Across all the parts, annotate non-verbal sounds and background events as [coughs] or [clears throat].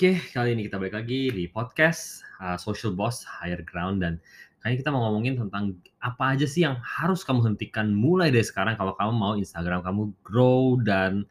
Oke, kali ini kita balik lagi di podcast uh, Social Boss Higher Ground dan kali kita mau ngomongin tentang apa aja sih yang harus kamu hentikan mulai dari sekarang kalau kamu mau Instagram kamu grow dan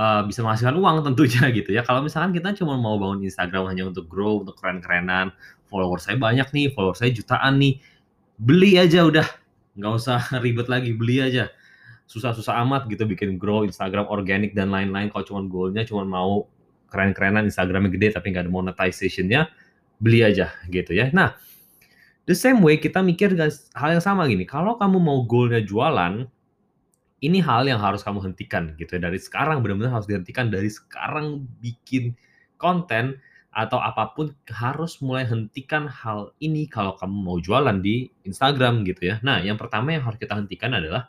uh, bisa menghasilkan uang tentunya [laughs] gitu ya. Kalau misalkan kita cuma mau bangun Instagram hanya untuk grow, untuk keren-kerenan, follower saya banyak nih, follower saya jutaan nih, beli aja udah, nggak usah [laughs] ribet lagi, beli aja. Susah-susah amat gitu bikin grow Instagram organik dan lain-lain. Kalau cuma goalnya cuma mau keren-kerenan Instagramnya gede tapi nggak ada monetization-nya, beli aja gitu ya. Nah, the same way kita mikir hal yang sama gini, kalau kamu mau goalnya jualan, ini hal yang harus kamu hentikan gitu ya. Dari sekarang benar-benar harus dihentikan dari sekarang bikin konten atau apa pun harus mulai hentikan hal ini kalau kamu mau jualan di Instagram gitu ya. Nah, yang pertama yang harus kita hentikan adalah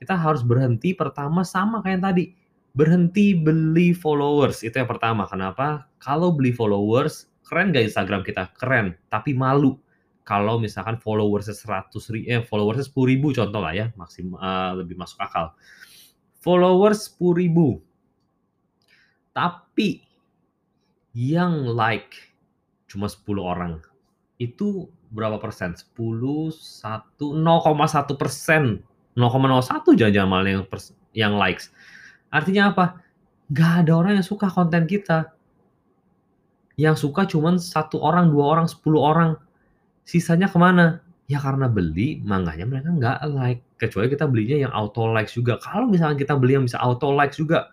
kita harus berhenti pertama sama kayak tadi. Berhenti beli followers, itu yang pertama. Kenapa? Kalau beli followers, keren gak Instagram kita? Keren, tapi malu. Kalau misalkan followersnya 100 ribu, eh, followersnya 10 ribu contoh lah ya, maksimal uh, lebih masuk akal. Followers 10 ribu. Tapi yang like cuma 10 orang. Itu berapa persen? 10, 1, 0,1 persen 0,01 jangan-jangan malah yang yang likes. Artinya apa? Gak ada orang yang suka konten kita. Yang suka cuman satu orang, dua orang, sepuluh orang. Sisanya ke mana? Ya karena beli, makanya mereka nggak like. Kecuali kita belinya yang auto likes juga. Kalau misalnya kita beli yang bisa auto likes juga,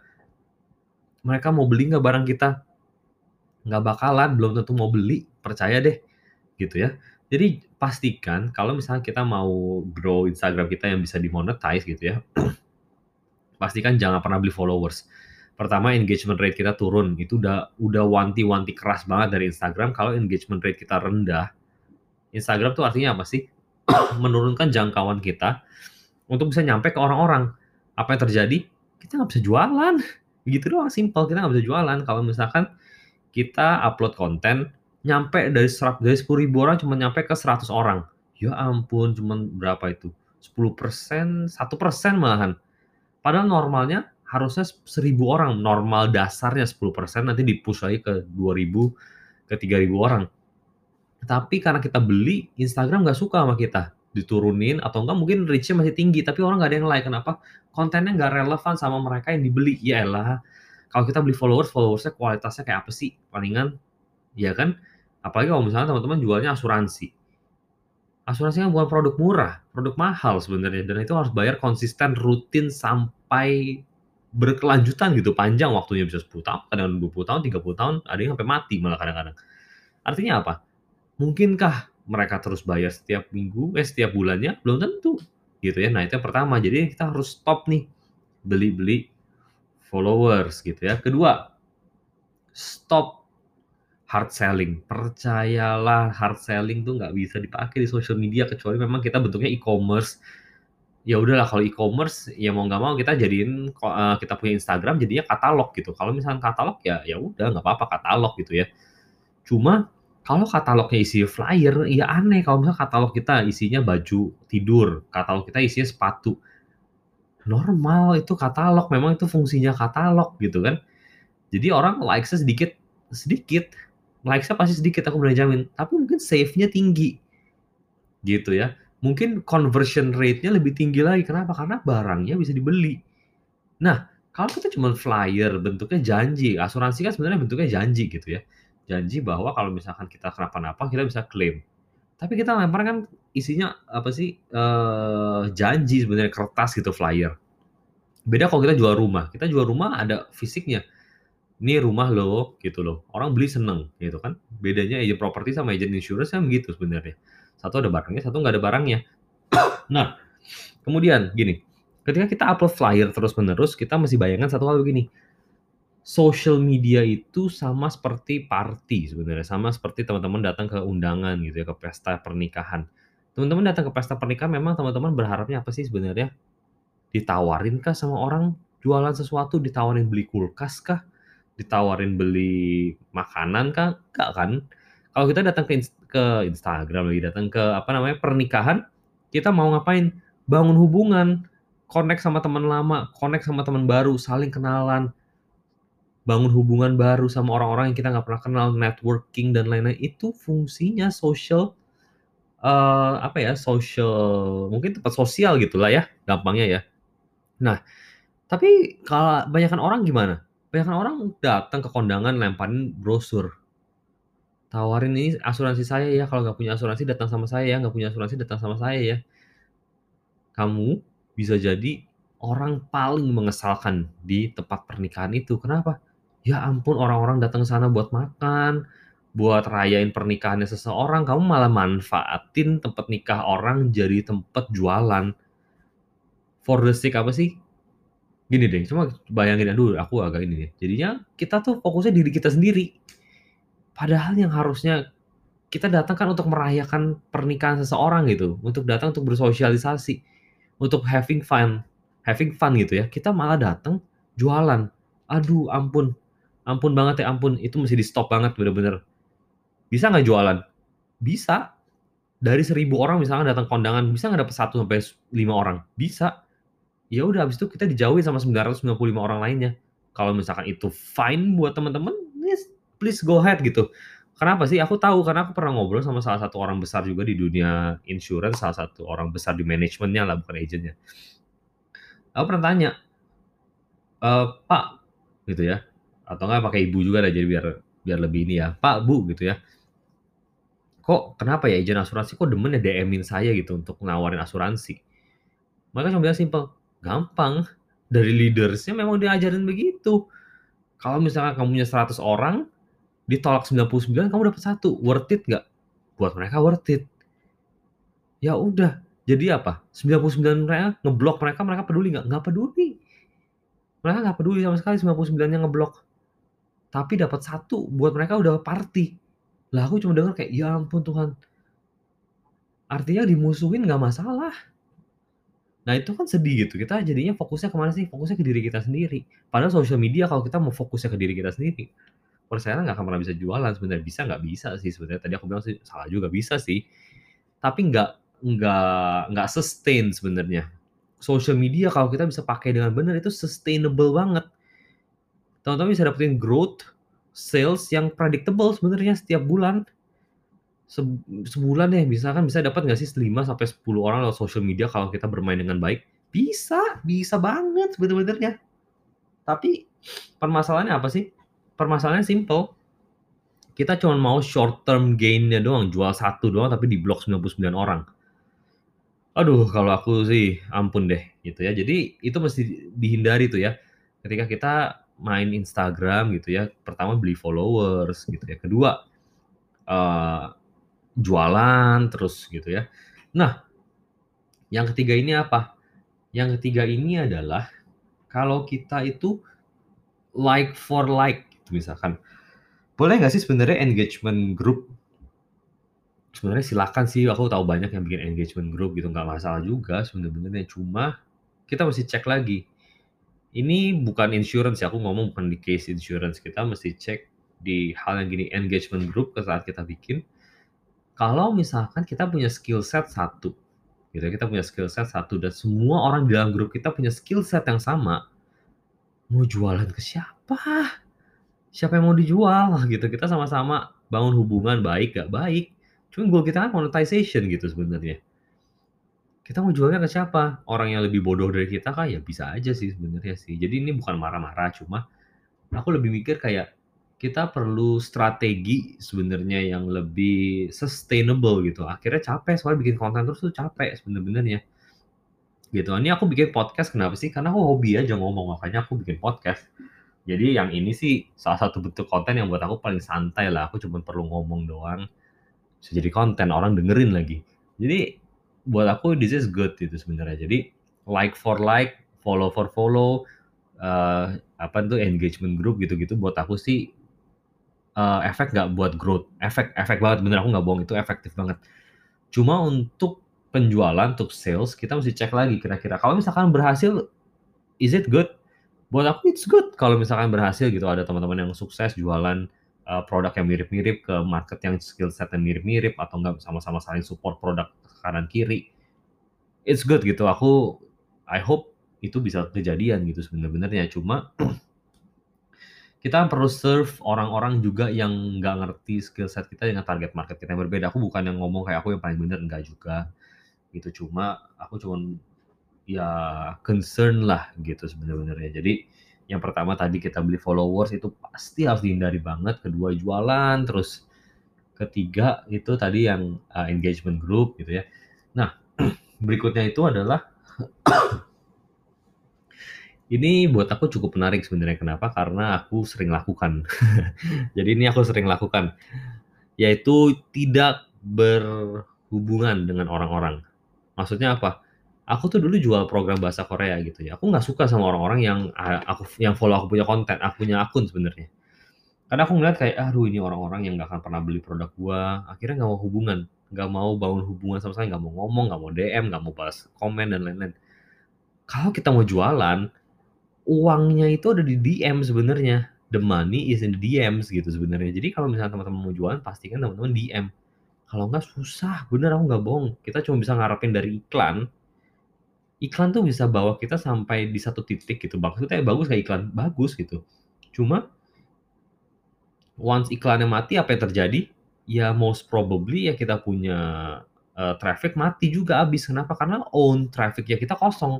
mereka mau beli nggak barang kita? Nggak bakalan, belum tentu mau beli. Percaya deh, gitu ya. Jadi pastikan kalau misalnya kita mau grow Instagram kita yang bisa dimonetize gitu ya, [clears throat] pastikan jangan pernah beli followers. Pertama engagement rate kita turun, itu udah udah wanti-wanti keras banget dari Instagram kalau engagement rate kita rendah. Instagram tuh artinya apa sih? [coughs] Menurunkan jangkauan kita untuk bisa nyampe ke orang-orang. Apa yang terjadi? Kita nggak bisa jualan. [laughs] Gitu doang, simple. Kita nggak bisa jualan kalau misalkan kita upload konten nyampe dari serat dari sepuluh ribu orang cuma nyampe ke 100 orang. Ya ampun, cuma berapa itu? 10 persen, satu persen malahan. Padahal normalnya harusnya seribu orang, normal dasarnya 10 persen, nanti dipush lagi ke 2000, ke 3000 orang. Tapi karena kita beli, Instagram nggak suka sama kita. Diturunin atau enggak mungkin reach-nya masih tinggi, tapi orang nggak ada yang like. Kenapa? Kontennya nggak relevan sama mereka yang dibeli. Ya elah, kalau kita beli followers, followersnya kualitasnya kayak apa sih? Palingan, ya kan? Apalagi kalau misalnya teman-teman jualnya asuransi. Asuransi kan bukan produk murah, produk mahal sebenarnya dan itu harus bayar konsisten rutin sampai berkelanjutan gitu, panjang waktunya bisa 10 tahun, kadang 20 tahun, 30 tahun, ada yang sampai mati malah kadang-kadang. Artinya apa? Mungkinkah mereka terus bayar setiap minggu, eh setiap bulannya? Belum tentu gitu ya. Nah, itu yang pertama. Jadi kita harus stop nih beli-beli followers gitu ya. Kedua, stop hard selling. Percayalah hard selling tuh nggak bisa dipakai di social media kecuali memang kita bentuknya e-commerce. Ya udahlah kalau e-commerce ya mau nggak mau kita jadiin uh, kita punya Instagram jadinya katalog gitu. Kalau misalnya katalog ya ya udah nggak apa-apa katalog gitu ya. Cuma kalau katalognya isi flyer ya aneh kalau misalnya katalog kita isinya baju tidur, katalog kita isinya sepatu. Normal itu katalog, memang itu fungsinya katalog gitu kan. Jadi orang likes sedikit sedikit likes-nya pasti sedikit aku berani jamin, tapi mungkin save-nya tinggi. Gitu ya. Mungkin conversion rate-nya lebih tinggi lagi. Kenapa? Karena barangnya bisa dibeli. Nah, kalau kita cuma flyer bentuknya janji, asuransi kan sebenarnya bentuknya janji gitu ya. Janji bahwa kalau misalkan kita kenapa-napa kita bisa klaim. Tapi kita lempar kan isinya apa sih? Uh, janji sebenarnya kertas gitu flyer. Beda kalau kita jual rumah. Kita jual rumah ada fisiknya ini rumah lo gitu loh. Orang beli seneng gitu kan. Bedanya agent properti sama agent insurance kan begitu sebenarnya. Satu ada barangnya satu nggak ada barangnya. [clears throat] Nah kemudian gini ketika kita upload flyer terus menerus kita masih bayangkan satu hal begini. Social media itu sama seperti party sebenarnya sama seperti teman-teman datang ke undangan gitu ya ke pesta pernikahan. Teman-teman datang ke pesta pernikahan memang teman-teman berharapnya apa sih sebenarnya? Ditawarin kah sama orang? Jualan sesuatu ditawarin beli kulkas kah ditawarin beli makanan kan enggak kan? Kalau kita datang ke ke Instagram lagi, datang ke apa namanya, pernikahan, kita mau ngapain? Bangun hubungan, connect sama teman lama, connect sama teman baru, saling kenalan. bangun hubungan baru sama orang-orang yang kita nggak pernah kenal, networking dan lain-lain, itu fungsinya social, eee, apa ya, social mungkin tempat sosial gitulah ya, gampangnya ya. Nah, tapi kalau banyakan orang gimana? Banyakan orang datang ke kondangan lemparin brosur. Tawarin, "Ini asuransi saya ya, kalau nggak punya asuransi datang sama saya ya, nggak punya asuransi datang sama saya ya." Kamu bisa jadi orang paling mengesalkan di tempat pernikahan itu. Kenapa? Ya ampun orang-orang datang ke sana buat makan, buat rayain pernikahannya seseorang, kamu malah manfaatin tempat nikah orang jadi tempat jualan. For the sake apa sih? Gini deh, cuma bayangin aduh aku agak ini deh, jadinya kita tuh fokusnya diri kita sendiri. Padahal yang harusnya kita datang kan untuk merayakan pernikahan seseorang gitu, untuk datang untuk bersosialisasi, untuk having fun having fun gitu ya, kita malah datang jualan. Aduh ampun, ampun banget ya ampun, itu mesti di-stop banget bener-bener. Bisa nggak jualan? Bisa. Dari 1000 orang misalkan datang kondangan, bisa nggak dapet 1 sampai 5 orang? Bisa. Ya udah habis itu kita dijauhin sama 995 orang lainnya. Kalau misalkan itu fine buat temen-temen, yes please go ahead gitu. Kenapa sih? Aku tahu karena aku pernah ngobrol sama salah satu orang besar juga di dunia insurance, salah satu orang besar di manajemennya lah, bukan agent-nya. Aku pernah tanya, eee, "Pak," gitu ya, atau enggak pakai ibu juga deh, jadi biar biar lebih ini ya, "Pak, Bu," gitu ya. "Kok kenapa ya agen asuransi kok demen ya DM-in saya gitu untuk nawarin asuransi?" Mereka cuma bilang simpel, "Gampang, dari leaders-nya memang diajarin begitu. Kalau misalkan kamu punya 100 orang, ditolak 99 kamu dapat 1, worth it nggak?" Buat mereka worth it. Ya udah, jadi apa? 99 mereka ngeblok mereka, mereka peduli nggak? Nggak peduli. Mereka nggak peduli sama sekali 99-nya ngeblok. Tapi dapat 1 buat mereka udah party. Lah aku cuma denger kayak, ya ampun Tuhan. Artinya dimusuhin nggak masalah. Nah itu kan sedih gitu, kita jadinya fokusnya ke mana sih? Fokusnya ke diri kita sendiri. Padahal sosial media kalau kita mau fokusnya ke diri kita sendiri, percayalah nggak akan pernah bisa jualan sebenarnya. Bisa nggak? Bisa sih sebenarnya. Tadi aku bilang sih salah juga, bisa sih. Tapi nggak nggak nggak sustain sebenarnya. Sosial media kalau kita bisa pakai dengan benar itu sustainable banget. Teman-teman bisa dapetin growth, sales yang predictable sebenarnya setiap bulan. Seb sebulan deh misalkan bisa dapat nggak sih 5 sampai 10 orang lewat sosial media kalau kita bermain dengan baik? Bisa, bisa banget sebener-benernya. Tapi permasalahannya apa sih? Permasalahannya simpel. Kita cuman mau short term gain-nya doang, jual 1 doang tapi diblok 99 orang. Aduh kalau aku sih ampun deh gitu ya. Jadi itu mesti dihindari tuh ya. Ketika kita main Instagram gitu ya, pertama beli followers gitu ya, kedua, eee, jualan terus gitu ya. Nah, yang ketiga ini apa? Yang ketiga ini adalah kalau kita itu like for like gitu misalkan. Boleh nggak sih sebenarnya engagement group? Sebenarnya silakan sih, aku tahu banyak yang bikin engagement group gitu, nggak masalah juga sebener-benernya. Cuma kita mesti cek lagi. Ini bukan insurance ya, aku ngomong bukan di case insurance. Kita mesti cek di hal yang gini, engagement group ke saat kita bikin, kalau misalkan kita punya skill set 1, gitu ya, kita punya skill set 1 dan semua orang di dalam grup kita punya skill set yang sama, mau jualan ke siapa? Siapa yang mau dijual gitu, kita sama-sama bangun hubungan baik nggak baik, cuman goal kita kan monetization gitu sebenarnya. Kita mau jualnya ke siapa? Orang yang lebih bodoh dari kita kah? Ya bisa aja sih sebenarnya sih. Jadi ini bukan marah-marah, cuma aku lebih mikir kayak kita perlu strategi sebenarnya yang lebih sustainable gitu. Akhirnya capek soalnya bikin konten terus tuh capek sebener-benernya. Gitu, ini aku bikin podcast kenapa sih? Karena aku hobi aja ngomong, makanya aku bikin podcast. Jadi yang ini sih salah satu bentuk konten yang buat aku paling santai lah, aku cuman perlu ngomong doang, bisa jadi konten, orang dengerin lagi. Jadi buat aku this is good gitu sebenarnya. Jadi like for like, follow for follow, eee, apa tuh engagement group gitu-gitu buat aku sih, eee, efek nggak buat growth, efek efek banget bener aku nggak bohong itu efektif banget. Cuma untuk penjualan, untuk sales, kita mesti cek lagi kira-kira kalau misalkan berhasil, is it good? Buat aku it's good kalau misalkan berhasil gitu, ada teman-teman yang sukses jualan, eee, produk yang mirip-mirip ke market yang skill set-nya mirip-mirip atau enggak sama-sama saling support produk kanan kiri. It's good gitu, aku I hope itu bisa kejadian gitu sebener-benernya. Cuma [clears throat] kita perlu serve orang-orang juga yang nggak ngerti skill set kita dengan target market kita yang berbeda. Aku bukan yang ngomong kayak aku yang paling bener, enggak juga. Gitu, cuma aku cuman ya concern lah gitu sebenarnya. Jadi yang pertama tadi kita beli followers itu pasti harus dihindari banget. Kedua jualan, terus ketiga itu tadi yang uh, engagement group gitu ya. Nah, [clears throat] berikutnya itu adalah [clears throat] ini buat aku cukup menarik sebenarnya. Kenapa? Karena aku sering lakukan. [laughs] Jadi ini aku sering lakukan, yaitu tidak berhubungan dengan orang-orang. Maksudnya apa? Aku tuh dulu jual program bahasa Korea gitu ya. Aku nggak suka sama orang-orang yang aku yang follow aku punya konten, aku punya akun sebenarnya. Karena aku ngeliat kayak, aduh ini orang-orang yang nggak akan pernah beli produk gua. Akhirnya nggak mau hubungan, nggak mau bangun hubungan sama sekali, nggak mau ngomong, nggak mau DM, nggak mau balas komen dan lain-lain. Kalau kita mau jualan, uangnya itu ada di DM sebenarnya. The money is in the DMs gitu sebenarnya. Jadi kalau misalnya teman-teman mau jualan, pastikan teman-teman DM. Kalau nggak susah, bener aku nggak bohong. Kita cuma bisa ngarepin dari iklan. Iklan tuh bisa bawa kita sampai di satu titik gitu. Maksudnya bagus kayak iklan, bagus gitu. Cuma once iklannya mati apa yang terjadi? Ya most probably ya kita punya uh, traffic mati juga habis. Kenapa? Karena own traffic ya kita kosong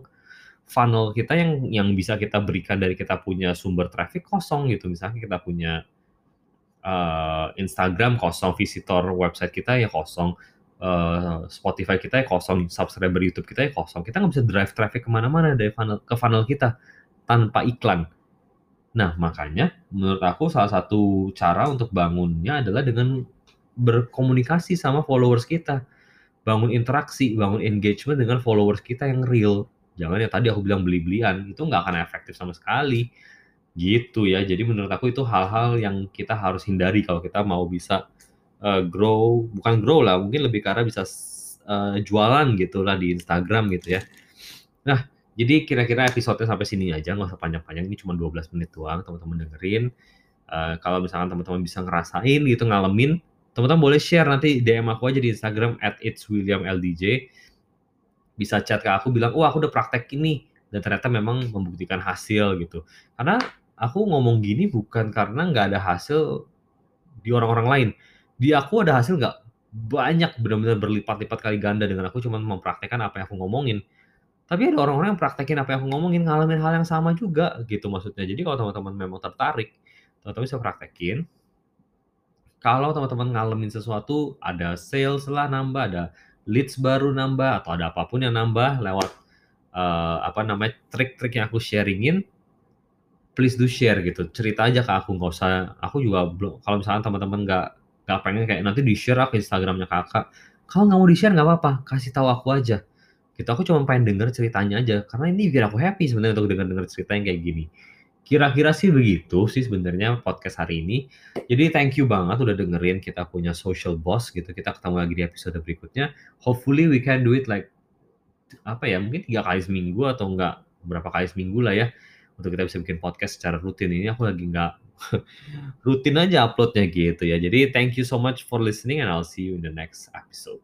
funnel kita yang yang bisa kita berikan dari kita punya sumber traffic kosong gitu. Misalnya kita punya uh, Instagram kosong, visitor website kita ya kosong, uh, Spotify kita ya kosong, subscriber YouTube kita ya kosong. Kita nggak bisa drive traffic ke mana-mana dari funnel ke funnel kita tanpa iklan. Nah, makanya menurut aku salah satu cara untuk bangunnya adalah dengan berkomunikasi sama followers kita. Bangun interaksi, bangun engagement dengan followers kita yang real jangan ya tadi aku bilang beli-belian itu nggak akan efektif sama sekali. Gitu ya jadi menurut aku itu hal-hal yang kita harus hindari kalau kita mau bisa uh, grow bukan grow lah mungkin lebih karena bisa uh, jualan gitu lah di Instagram gitu ya. Nah jadi kira-kira episode sampai sini aja nggak usah panjang-panjang ini cuma 12 menit doang teman-teman dengerin. Uh, kalau misalkan teman-teman bisa ngerasain gitu ngalamin teman-teman boleh share nanti DM aku aja di Instagram at itswilliamldj bisa chat ke aku bilang, "Wah, aku udah praktek ini." Dan ternyata memang membuktikan hasil gitu. Karena aku ngomong gini bukan karena nggak ada hasil di orang-orang lain. Di aku ada hasil nggak banyak benar-benar berlipat-lipat kali ganda dengan aku cuma mempraktekkan apa yang aku ngomongin. Tapi ada orang-orang yang praktekin apa yang aku ngomongin, ngalamin hal yang sama juga gitu maksudnya. Jadi kalau teman-teman memang tertarik, teman-teman bisa praktekin. Kalau teman-teman ngalamin sesuatu, ada sales lah nambah, ada leads baru nambah atau ada apa pun yang nambah lewat uh, apa namanya trik-trik yang aku sharingin please do share gitu. Cerita aja ke aku nggak usah aku juga belum kalau misalnya teman-teman nggak nggak pengen kayak nanti di share aku instagramnya kakak. Kalau nggak mau di share nggak apa-apa kasih tahu aku aja. Gitu aku cuma pengen denger ceritanya aja. Karena ini bikin aku happy sebenarnya untuk denger denger cerita yang kayak gini Kira-kira sih begitu sih sebenarnya podcast hari ini. Jadi thank you banget udah dengerin kita punya social boss gitu. Kita ketemu lagi di episode berikutnya. Hopefully we can do it like apa ya mungkin tiga kali seminggu atau enggak berapa kali seminggu lah ya untuk kita bisa bikin podcast secara rutin ini aku lagi nggak [laughs] rutin aja uploadnya gitu ya jadi thank you so much for listening and I'll see you in the next episode